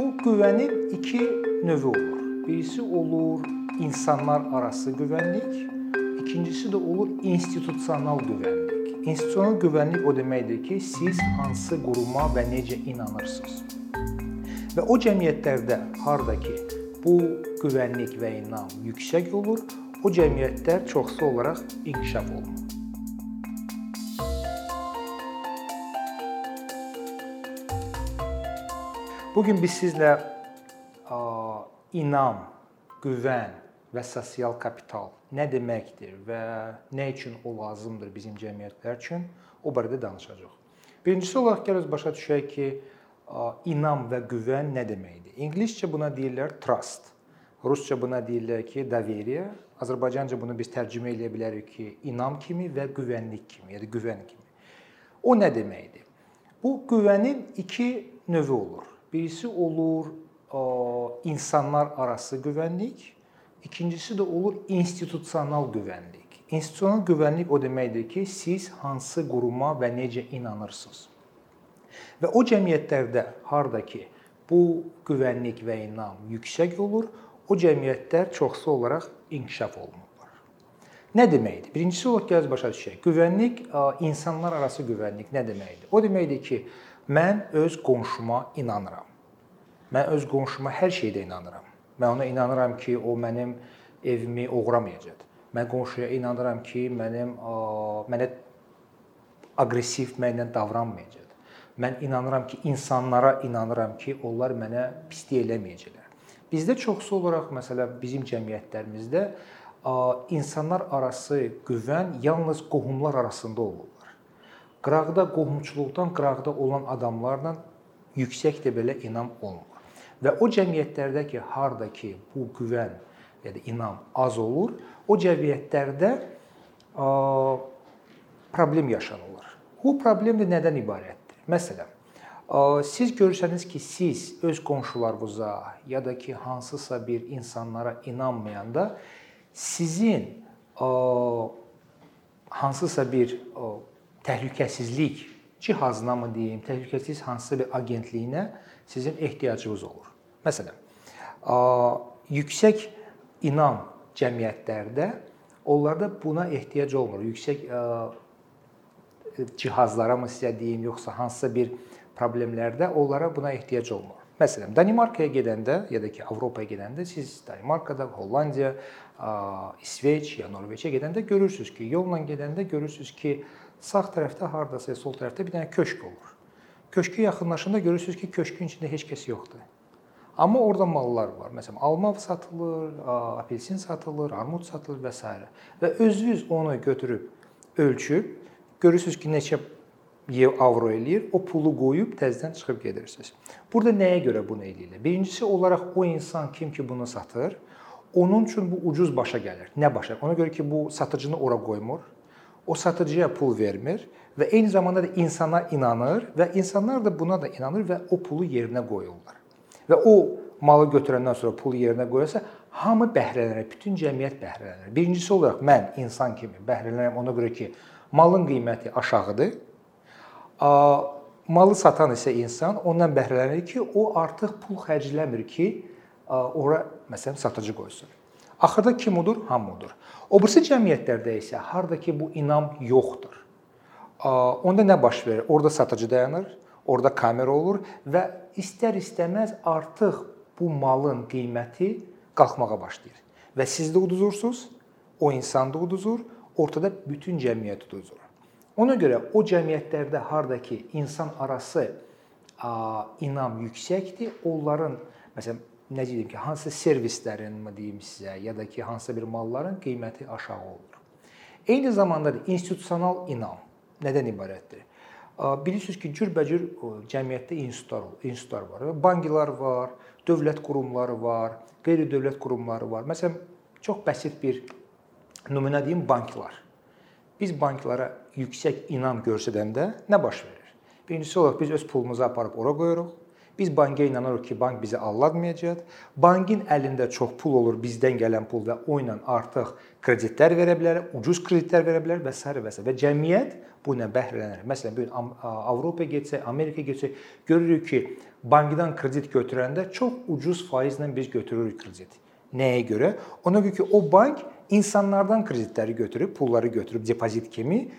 Bu güvənin iki növü olur. Birisi olur insanlar arası güvənlik, ikincisi də olur institusional güvənlik. İnstitusional güvənlik o deməkdir ki, siz hansı quruma və necə inanırsınız. Və o cəmiyyətlərdə harda ki, bu güvənlik və inam yüksək olur, o cəmiyyətlər çoxsu olaraq inkişaf olunur. Bu gün biz sizlə ə, inam, güvən və sosial kapital nə deməkdir və nə üçün o lazımdır bizim cəmiyyətlər üçün o barədə danışacağıq. Birincisi olaraq gəl öz başa düşək ki, ə, inam və güvən nə deməkdir? İngiliscə buna deyirlər trust. Rusca buna deyirlər ki, daveriya. Azərbaycanca bunu biz tərcümə edə bilərik ki, inam kimi və güvənlik kimi, yəni güvən kimi. O nə deməkdir? Bu güvənin iki növü olur. Birisi olur insanlar arası güvənlik, ikincisi də olur institusional güvənlik. İnstitusional güvənlik o deməkdir ki, siz hansı quruma və necə inanırsınız. Və o cəmiyyətlərdə harda ki, bu güvənlik və inam yüksək olur, o cəmiyyətlər çoxsu olaraq inkişaf olunurlar. Nə deməkdir? Birincisi olaraq gəl başa düşək. Güvənlik insanlar arası güvənlik nə deməkdir? O deməkdir ki, mən öz qonşuma inanıram. Mən öz qonşuma hər şeydə inanıram. Mən ona inanıram ki, o mənim evimi oğramayacaq. Mən qonşuya inanıram ki, mənim mənə aqressiv mənlə davranmayacaq. Mən inanıram ki, insanlara inanıram ki, onlar mənə pislik eləməyəcəklər. Bizdə çoxsu olaraq məsələn bizim cəmiyyətlərimizdə insanlar arası güvən yalnız qohumlar arasında olur. Qıraqda qohumçuluqdan qıraqda olan adamlarla yüksək də belə inam olmur. Və o cəmiyyətlərdə ki, harda ki bu güvən ya da inam az olur, o cəmiyyətlərdə problem yaşanılır. Bu problem də nədən ibarətdir? Məsələn, siz görürsəniz ki, siz öz qonşularınıza ya da ki hansısa bir insanlara inanmayanda sizin hansısa bir təhlükəsizlik cihazına mı deyim, təhlükəsiz hansısa bir agentliyinə sizin ehtiyacınız olur. Məsələn, yüksək inam cəmiyyətlərdə onlarda buna ehtiyac olmur. Yüksək cihazlara mı sizə deyim, yoxsa hansısa bir problemlərdə onlara buna ehtiyac olmur. Məsələn, Danimarkaya gedəndə ya da ki Avropaya gedəndə siz Danimarkada, Hollandiya, İsveç ya Norveçə gedəndə görürsüz ki, yolla gedəndə görürsüz ki, sağ tərəfdə hardasa sol tərəfdə bir dənə köşk olur. Köşkə yaxınlaşanda görürsüz ki, köşkün içində heç kəs yoxdur. Amma orada mallar var. Məsələn, alma satılır, apelsin satılır, armud satılır və s. Və özünüz onu götürüb ölçüb görürsüz ki, neçə avro eləyir, o pulu qoyub təzədən çıxıb gedirsiniz. Burada nəyə görə bunu eləyirlər? Birincisi olaraq o insan kim ki bunu satır, onun üçün bu ucuz başa gəlir. Nə başa? Ona görə ki, bu satıcını ora qoymur o satıcıya pul vermir və eyni zamanda da insana inanır və insanlar da buna da inanır və o pulu yerinə qoyurlar. Və o malı götürəndən sonra pulu yerinə qoyarsa, hamı bəhrələnir, bütün cəmiyyət bəhrələnir. Birincisi olaraq mən insan kimi bəhrələnirəm ona görə ki, malın qiyməti aşağıdır. Malı satan isə insan ondan bəhrələnir ki, o artıq pul xərcləmir ki, ora məsələn satıcı qoysun. Axırda kim odur? Hamı odur. O birisi cəmiyyətlərdə isə harda ki bu inam yoxdur. Onda nə baş verir? Orda satıcı dayanır, orada kamera olur və istər-istəməz artıq bu malın qiyməti qalxmağa başlayır. Və siz də uduzursunuz, o insan da uduzur, ortada bütün cəmiyyət uduzur. Ona görə o cəmiyyətlərdə harda ki insan arası inam yüksəkdir, onların məsələn nə deyim ki, hansı servislərin mi deyim sizə, ya da ki, hansısa bir malların qiyməti aşağı olur. Eyni zamanda da institusional inam nədən ibarətdir? Bilirsiniz ki, cürbəcür cəmiyyətdə institutlar, institutlar var. Banklar var, dövlət qurumları var, qeyri-dövlət qurumları var. Məsələn, çox bəsit bir nümunə deyim banklar. Biz banklara yüksək inam göstərəndə nə baş verir? Birincisi olaraq biz öz pulumuzu aparıb ora qoyuruq. Biz banka inanırıq ki, bank bizi aldatmayacaq. Bankın əlində çox pul olur, bizdən gələn pul və o ilə artıq kreditlər verə bilər, ucuz kreditlər verə bilər və s. və s. və cəmiyyət bu ilə bəhrələnir. Məsələn, bu gün Avropaya getsək, Amerikaya getsək, görürük ki, bankdan kredit götürəndə çox ucuz faizlə biz götürürük kredit. Nəyə görə? Ona görə ki, o bank insanlardan kreditləri götürüb, pulları götürüb depozit kimi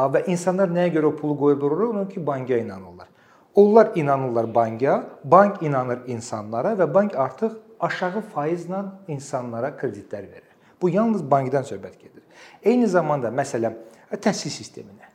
və insanlar nəyə görə o pulu qoyub dururlar? Ona ki, banka inanırlar. Onlar inanırlar banka, bank inanır insanlara və bank artıq aşağı faizlə insanlara kreditlər verir. Bu yalnız bankdan söhbət gedir. Eyni zamanda məsələn təhsil sisteminə.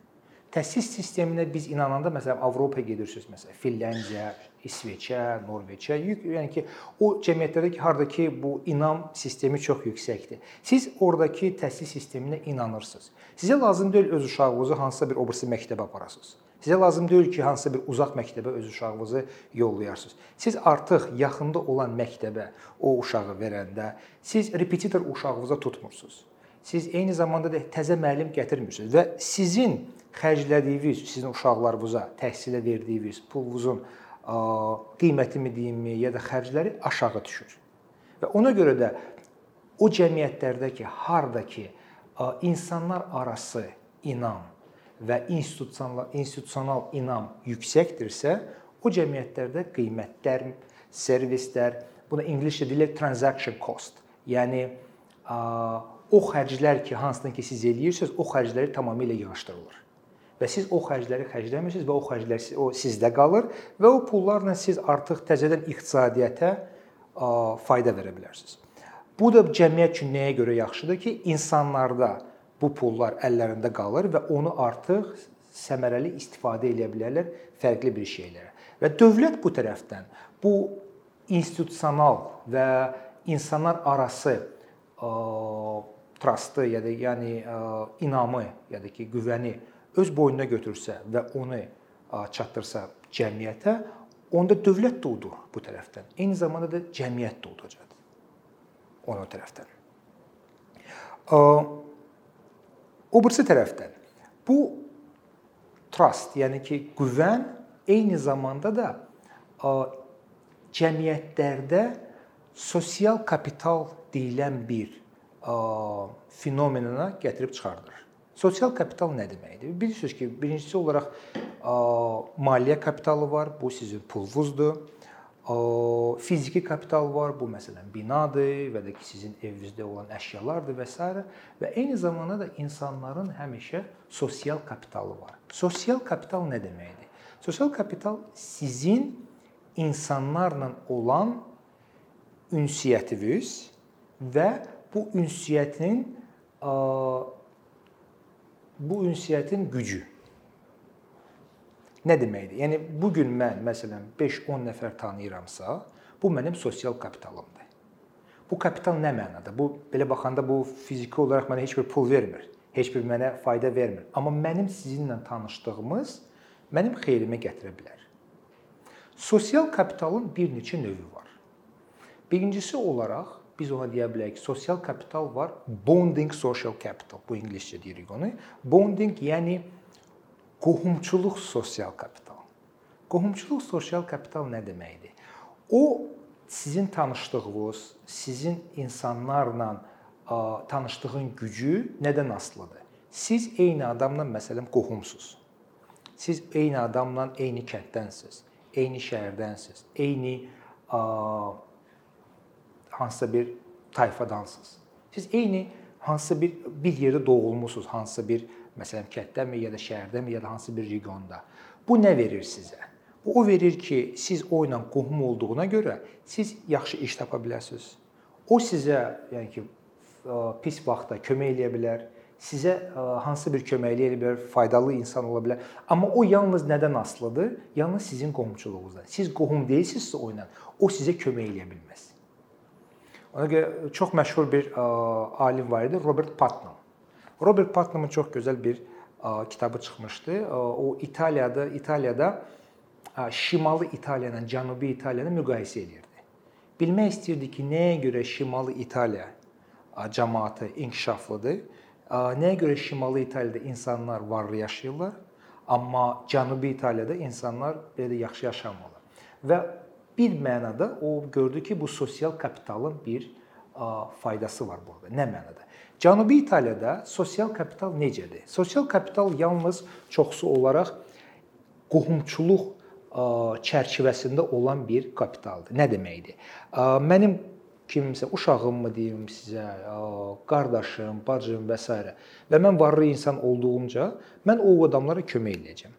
Təhsil sisteminə biz inananda məsələn Avropaya gedirsiniz, məsələn Finlandiya, İsveçə, Norveçə, yəni ki, o cəmiyyətlərdə ki, hardakı bu inam sistemi çox yüksəkdir. Siz oradakı təhsil sisteminə inanırsınız. Sizə lazım deyil öz uşağınızı hansısa bir obrisi məktəbə aparasınız. Sizə lazım deyil ki, hansısa bir uzaq məktəbə öz uşağınızı yollayarsınız. Siz artıq yaxında olan məktəbə o uşağı verəndə siz repetitor uşağınıza tutmursunuz. Siz eyni zamanda da təzə müəllim gətirmirsiniz və sizin xərclədiyiniz, sizin uşaqlarınıza təhsilə verdiyiniz pulunuzun qiymətimi deyimmi, ya da xərcləri aşağı düşür. Və ona görə də o cəmiyyətlərdə ki, harda ki insanlar arası inam və institusional institusional inam yüksəkdirsə, o cəmiyyətlərdə qiymətlər, servislər, buna ingiliscə deyilir transaction cost. Yəni o xərclər ki, hansını ki siz eləyirsiniz, o xərcləri tamamilə yığışdırılır. Və siz o xərcləri xərcləmirsiniz və o xərclər o sizdə qalır və o pullarla siz artıq təzədən iqtisadiyyata fayda verə bilərsiniz. Bu da cəmiyyət üçün nəyə görə yaxşıdır ki, insanlarda bu pullar əllərində qalır və onu artıq səmərəli istifadə edə bilərlər fərqli bir şeylərə. Və dövlət bu tərəfdən bu institusional və insanlar arası ə, trustı ya da yəni ə, inamı ya da ki, güvəni öz boynuna götürsə və onu çatdırsa cəmiyyətə, onda dövlət də udur bu tərəfdən. Eyni zamanda da cəmiyyət də udacaq. Ona tərəfdən. O birisi tərəfdən bu trust, yəni ki, güvən eyni zamanda da cəmiyyətlərdə sosial kapital deyilən bir fenomena gətirib çıxardır. Sosial kapital nə deməkdir? Bilirsiniz ki, birincisi olaraq maliyyə kapitalı var, bu sizin pulunuzdur. Fiziki kapital var, bu məsələn binadır və də ki, sizin evinizdə olan əşyalardır və s. və eyni zamanda da insanların həmişə sosial kapitalı var. Sosial kapital nə deməkdir? Sosial kapital sizin insanlarla olan ünsiyyətiniz və bu ünsiyyətin bu ünsiyyətin gücü. Nə deməkdir? Yəni bu gün mən məsələn 5-10 nəfər tanıyıramsa, bu mənim sosial kapitalımdır. Bu kapital nə mənada? Bu belə baxanda bu fiziki olaraq mənə heç bir pul vermir, heç bir mənə fayda vermir. Amma mənim sizinlə tanışdığımız mənim xeyrimə gətirə bilər. Sosial kapitalın bir neçə növü var. Birincisi olaraq biz ona deyə bilərik sosial kapital var, bonding social capital. Bu ingiliscə deyirik onu. Bonding yəni qohumçuluq sosial kapital. Qohumçuluq sosial kapital nə deməkdir? O sizin tanışdığınız, sizin insanlarla tanışdığın gücü nədən asılıdır? Siz eyni adamla məsələn qohumsuz. Siz eyni adamla eyni kənddənsiz, eyni şəhərdənsiz, eyni hansısa bir tayfadansınız. Siz eyni hansısa bir bir yerdə doğulmusunuz, hansısa bir məsələn kənddənmi ya da şəhərdənmi ya da hansı bir regionda. Bu nə verir sizə? Bu o verir ki, siz o ilə qohum olduğuna görə siz yaxşı iş tapa bilərsiniz. O sizə, yəni ki, pis vaxtda kömək eləyə bilər. Sizə hansı bir köməklik eləyə bilər, faydalı insan ola bilər. Amma o yalnız nədən asılıdır? Yalnız sizin qohumçuluğunuzdan. Siz qohum deyilsinizsə o ilə, o sizə kömək eləyə bilməz. Ona görə çox məşhur bir alim var idi, Robert Putnam. Robert Putnamın çox gözəl bir kitabı çıxmışdı. O İtaliyada, İtaliyada Şimali İtaliya ilə Cənubi İtaliyanı müqayisə edirdi. Bilmək istirdi ki, nəyə görə Şimali İtaliya cəmaəti inkişaflıdır? Nəyə görə Şimali İtaliyada insanlar varlı yaşayırlar, amma Cənubi İtaliyada insanlar belə yaxşı yaşamırlar? Və bir mənada o gördü ki, bu sosial kapitalın bir faydası var burada. Nə mənada? Cənubi İtaliyada sosial kapital necədir? Sosial kapital yalnız çoxsu olaraq qohumçuluq çərçivəsində olan bir kapitaldır. Nə deməkdir? Mənim kimsə uşağımmı deyim sizə, qardaşım, bacım və s. və mən varlı insan olduğumca mən o adamlara kömək edəcəm.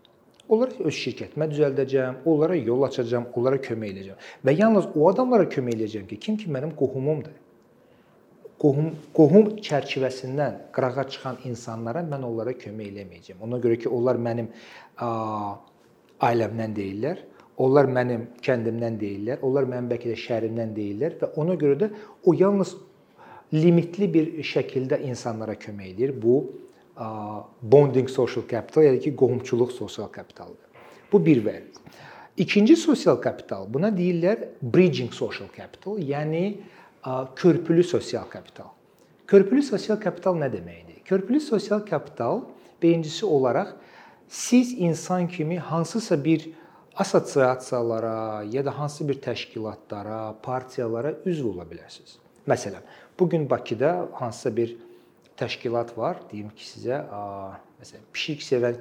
Onlara öz şirkətimə düzəldəcəm, onlara yol açacağam, onlara kömək edəcəm. Və yalnız o adamlara kömək edəcəm ki, kim ki mənim qohumumdur. Qohum qohum çərçivəsindən qırağa çıxan insanlara mən onlara kömək eləməyəcəm. Ona görə ki, onlar mənim ailəmdən deyillər. Onlar mənim kəndimdən deyillər. Onlar mənim bəlkə də şəhərimdən deyillər və ona görə də o yalnız limitli bir şəkildə insanlara kömək edir. Bu bonding social capital, yəni ki, qohumçuluq sosial kapitaldır. Bu bir vəd. İkinci sosial kapital, buna deyirlər bridging social capital, yəni körpülü sosial kapital. Körpülü sosial kapital nə deməkdir? Körpülü sosial kapital birincisi olaraq siz insan kimi hansısa bir assosiasiyalara ya da hansı bir təşkilatlara, partiyalara üzv ola bilərsiniz. Məsələn, bu gün Bakıda hansısa bir təşkilat var, deyim ki, sizə məsələn, pişik sevən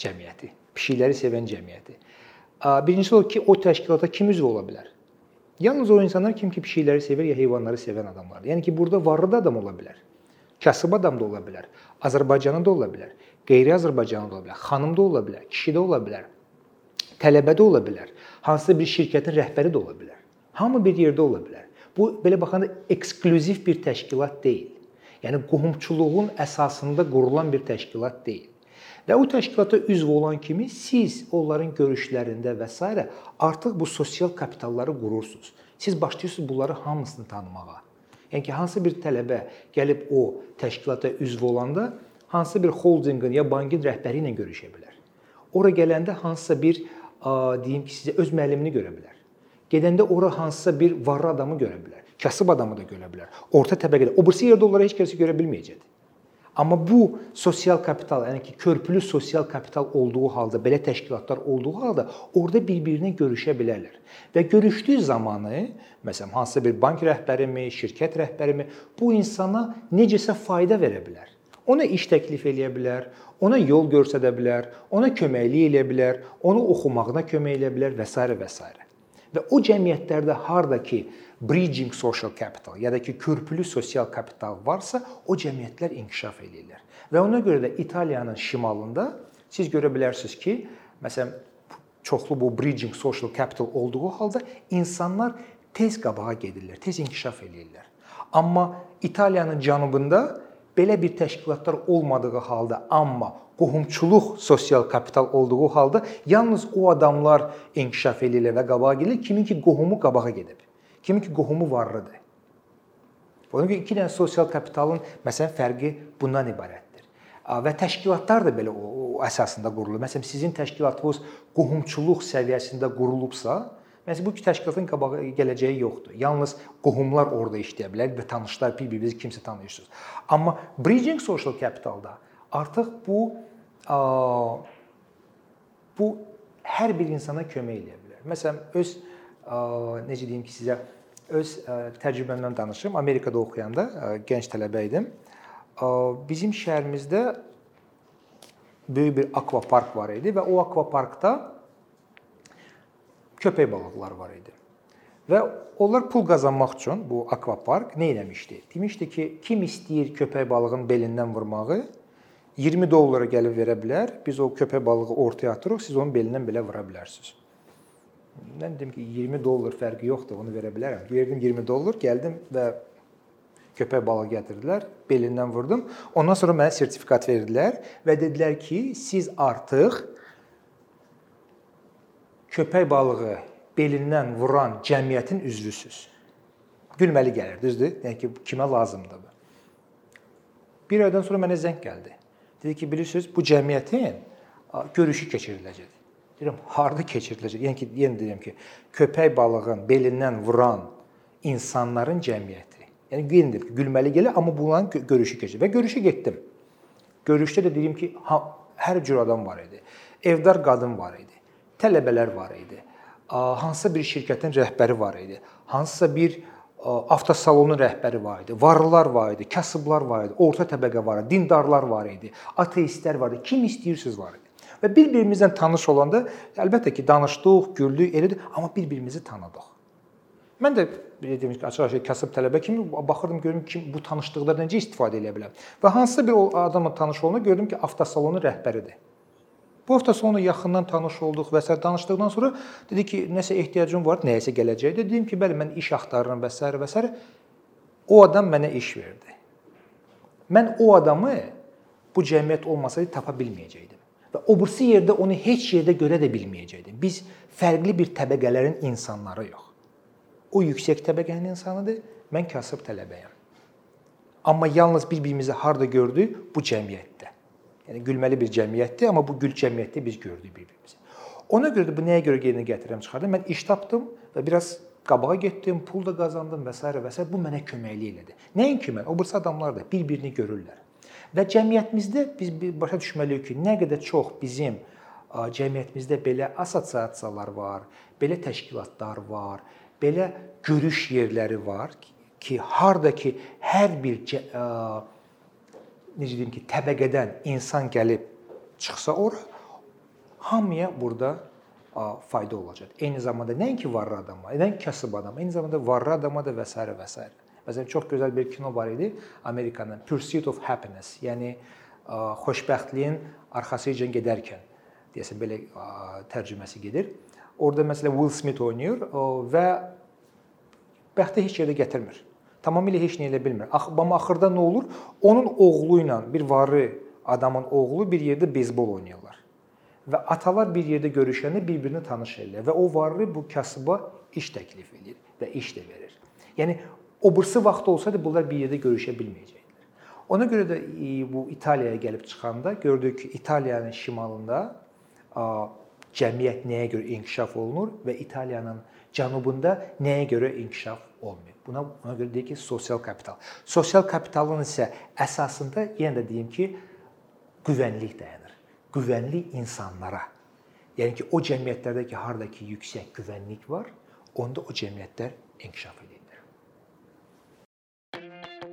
cəmiyyəti, pişikləri sevən cəmiyyəti. Birincisi o ki, o təşkilata kim üzv ola bilər? Yalnız o insanlar kim ki pişikləri sevir ya heyvanları sevən adamlardır. Yəni ki, burada varlı da adam ola bilər. Kasıb adam da ola bilər. Azərbaycanlı da ola bilər. Qeyri-Azərbaycanlı da ola bilər. Xanım da ola bilər. Kişi də ola bilər. Tələbə də ola bilər. Hansısa bir şirkətin rəhbəri də ola bilər. Hamı bir yerdə ola bilər. Bu belə baxanda eksklüziv bir təşkilat deyil. Yəni qohumçuluğun əsasında qurulan bir təşkilat deyil. Və o təşkilata üzv olan kimi siz onların görüşlərində və s. artıq bu sosial kapitalları qurursunuz. Siz başlayırsınız bunları hamısını tanımağa. Yəni ki, hansı bir tələbə gəlib o təşkilata üzv olanda hansı bir holdinqin ya bankın rəhbəri ilə görüşə bilər. Ora gələndə hansısa bir deyim ki, sizə öz müəllimini görə bilər. Gedəndə ora hansısa bir varlı adamı görə bilər. Kasıb adamı da görə bilər. Orta təbəqədə. O birisi yerdə onlara heç kəs görə bilməyəcəkdir. Amma bu sosial kapital, yəni ki, körpülü sosial kapital olduğu halda, belə təşkilatlar olduğu halda orada bir-birinə görüşə bilərlər. Və görüşdüyü zamanı, məsələn, hansısa bir bank rəhbərimi, şirkət rəhbərimi bu insana necəsə fayda verə bilər. Ona iş təklif eləyə bilər, ona yol göstərə bilər, ona köməklik eləyə bilər, onu oxumağına kömək eləyə bilər və s. və s. Və o cəmiyyətlərdə harda ki bridging social capital ya da ki körpülü sosial kapital varsa, o cəmiyyətlər inkişaf eləyirlər. Və ona görə də İtaliyanın şimalında siz görə bilərsiniz ki, məsələn, çoxlu bu bridging social capital olduğu halda insanlar tez qabağa gedirlər, tez inkişaf eləyirlər. Amma İtaliyanın cənubunda belə bir təşkilatlar olmadığı halda, amma qohumçuluq sosial kapital olduğu halda yalnız o adamlar inkişaf eləyirlər və qabağa gedirlər, kimin ki qohumu qabağa gedib. Kimin ki qohumu varlıdır. Ona görə iki dənə sosial kapitalın məsələn fərqi bundan ibarətdir. Və təşkilatlar da belə o, o əsasında qurulur. Məsələn, sizin təşkilatınız qohumçuluq səviyyəsində qurulubsa, məsələn bu iki təşkilatın qabağa gələcəyi yoxdur. Yalnız qohumlar orada işləyə bilər və tanışlar bir-birinizi kimsə tanıyırsınız. Amma bridging social capitalda artıq bu bu hər bir insana kömək edə bilər. Məsələn, öz necə deyim ki, sizə öz təcrübəmdən danışım. Amerikada oxuyanda gənc tələbə idim. Bizim şəhərimizdə böyük bir akvapark var idi və o akvaparkda köpək balıqları var idi. Və onlar pul qazanmaq üçün bu akvapark nə etmişdi? Demişdi ki, kim istəyir köpək balığın belindən vurmağı 20 dollara gəlib verə bilər. Biz o köpək balığı ortaya atırıq, siz onun belindən belə vura bilərsiniz. Mən dedim ki, 20 dollar fərqi yoxdur, onu verə bilərəm. Verdim 20 dollar, gəldim və köpək balığı gətirdilər, belindən vurdum. Ondan sonra mənə sertifikat verdilər və dedilər ki, siz artıq köpək balığı belindən vuran cəmiyyətin üzvüsüz. Gülməli gəlir, düzdür? Yəni ki, kimə lazımdır bu? Bir aydan sonra mənə zəng gəldi. Dedi ki, bilirsiniz, bu cəmiyyətin görüşü keçiriləcək. Deyirəm, harda keçiriləcək? Yəni ki, yenə deyirəm ki, köpək balığın belindən vuran insanların cəmiyyəti. Yəni yenə deyirəm ki, gülməli gəlir, amma bunların görüşü keçir və görüşə getdim. Görüşdə də deyim ki, ha, hər cür adam var idi. Evdar qadın var idi. Tələbələr var idi. hansısa bir şirkətin rəhbəri var idi. Hansısa bir avtosalonun rəhbəri var idi. Varlılar var idi, kasıblar var idi, orta təbəqə var idi, dindarlar var idi, ateistlər var idi. Kim istəyirsiniz var idi. Və bir-birimizlə tanış olanda əlbəttə ki, danışdıq, güldük, elədi, amma bir-birimizi tanıdıq. Mən də dediyim kimi açıq-aşkar kasıb tələbə kimi baxırdım görüm ki, bu tanışlıqlardan necə istifadə edə bilərəm. Və hansısa bir o adamla tanış olanda gördüm ki, avtosalonun rəhbəridir. Bu hafta sonu yaxından tanış olduq və s. danışdıqdan sonra dedi ki, nəsə ehtiyacım var, nəyəsə gələcəkdə. Dedim ki, bəli, mən iş axtarıram və s. və s. O adam mənə iş verdi. Mən o adamı bu cəmiyyət olmasaydı tapa bilməyəcəkdim. Və o birisi yerdə onu heç yerdə görə də bilməyəcəkdim. Biz fərqli bir təbəqələrin insanlarıyıq. O yüksək təbəqənin insanıdır, mən kasıb tələbəyəm. Amma yalnız bir-birimizi harda gördük? Bu cəmiyyətdə. Yəni gülməli bir cəmiyyətdir, amma bu gül cəmiyyətdə biz gördük bir-birimizi. Ona görə də bu nəyə görə yerinə gətirirəm, çıxardım. Mən iş tapdım və biraz qabağa getdim, pul da qazandım və s. və s. bu mənə köməklik elədi. Nəinki mən, o birisi adamlar da bir-birini görürlər. Və cəmiyyətimizdə biz başa düşməliyik ki, nə qədər çox bizim cəmiyyətimizdə belə assosiasiyalar var, belə təşkilatlar var, belə görüş yerləri var ki, harda ki hər bir necə deyim ki, təbəqədən insan gəlib çıxsa ora hamıya burada fayda olacaq. Eyni zamanda nəinki varlı adama, nəinki kasıb adama, eyni zamanda varlı adama da və s. və s. Məsələn, çox gözəl bir kino var idi Amerikanın Pursuit of Happiness, yəni xoşbəxtliyin arxasıca gedərkən deyəsən belə tərcüməsi gedir. Orada məsələn Will Smith oynayır və bəxti heç yerdə gətirmir tamamilə heç nə edə bilmir. Amma axırda nə olur? Onun oğlu ilə bir varlı adamın oğlu bir yerdə beyzbol oynayırlar. Və atalar bir yerdə görüşəndə bir-birini tanış edirlər və o varlı bu kasıba iş təklif edir və iş də verir. Yəni o birisi vaxt olsaydı bunlar bir yerdə görüşə bilməyəcəkdilər. Ona görə də e, bu İtaliyaya gəlib çıxanda gördük ki, İtaliyanın şimalında cəmiyyət nəyə görə inkişaf olunur və İtaliyanın cənubunda nəyə görə inkişaf olmayıb. Buna ona görə deyək ki, sosial kapital. Sosial kapitalın isə əsasında yenə də deyim ki, güvənlik dayanır. Güvənlik insanlara. Yəni ki, o cəmiyyətlərdə ki, hardakı yüksək güvənlik var, onda o cəmiyyətlər inkişaf edir.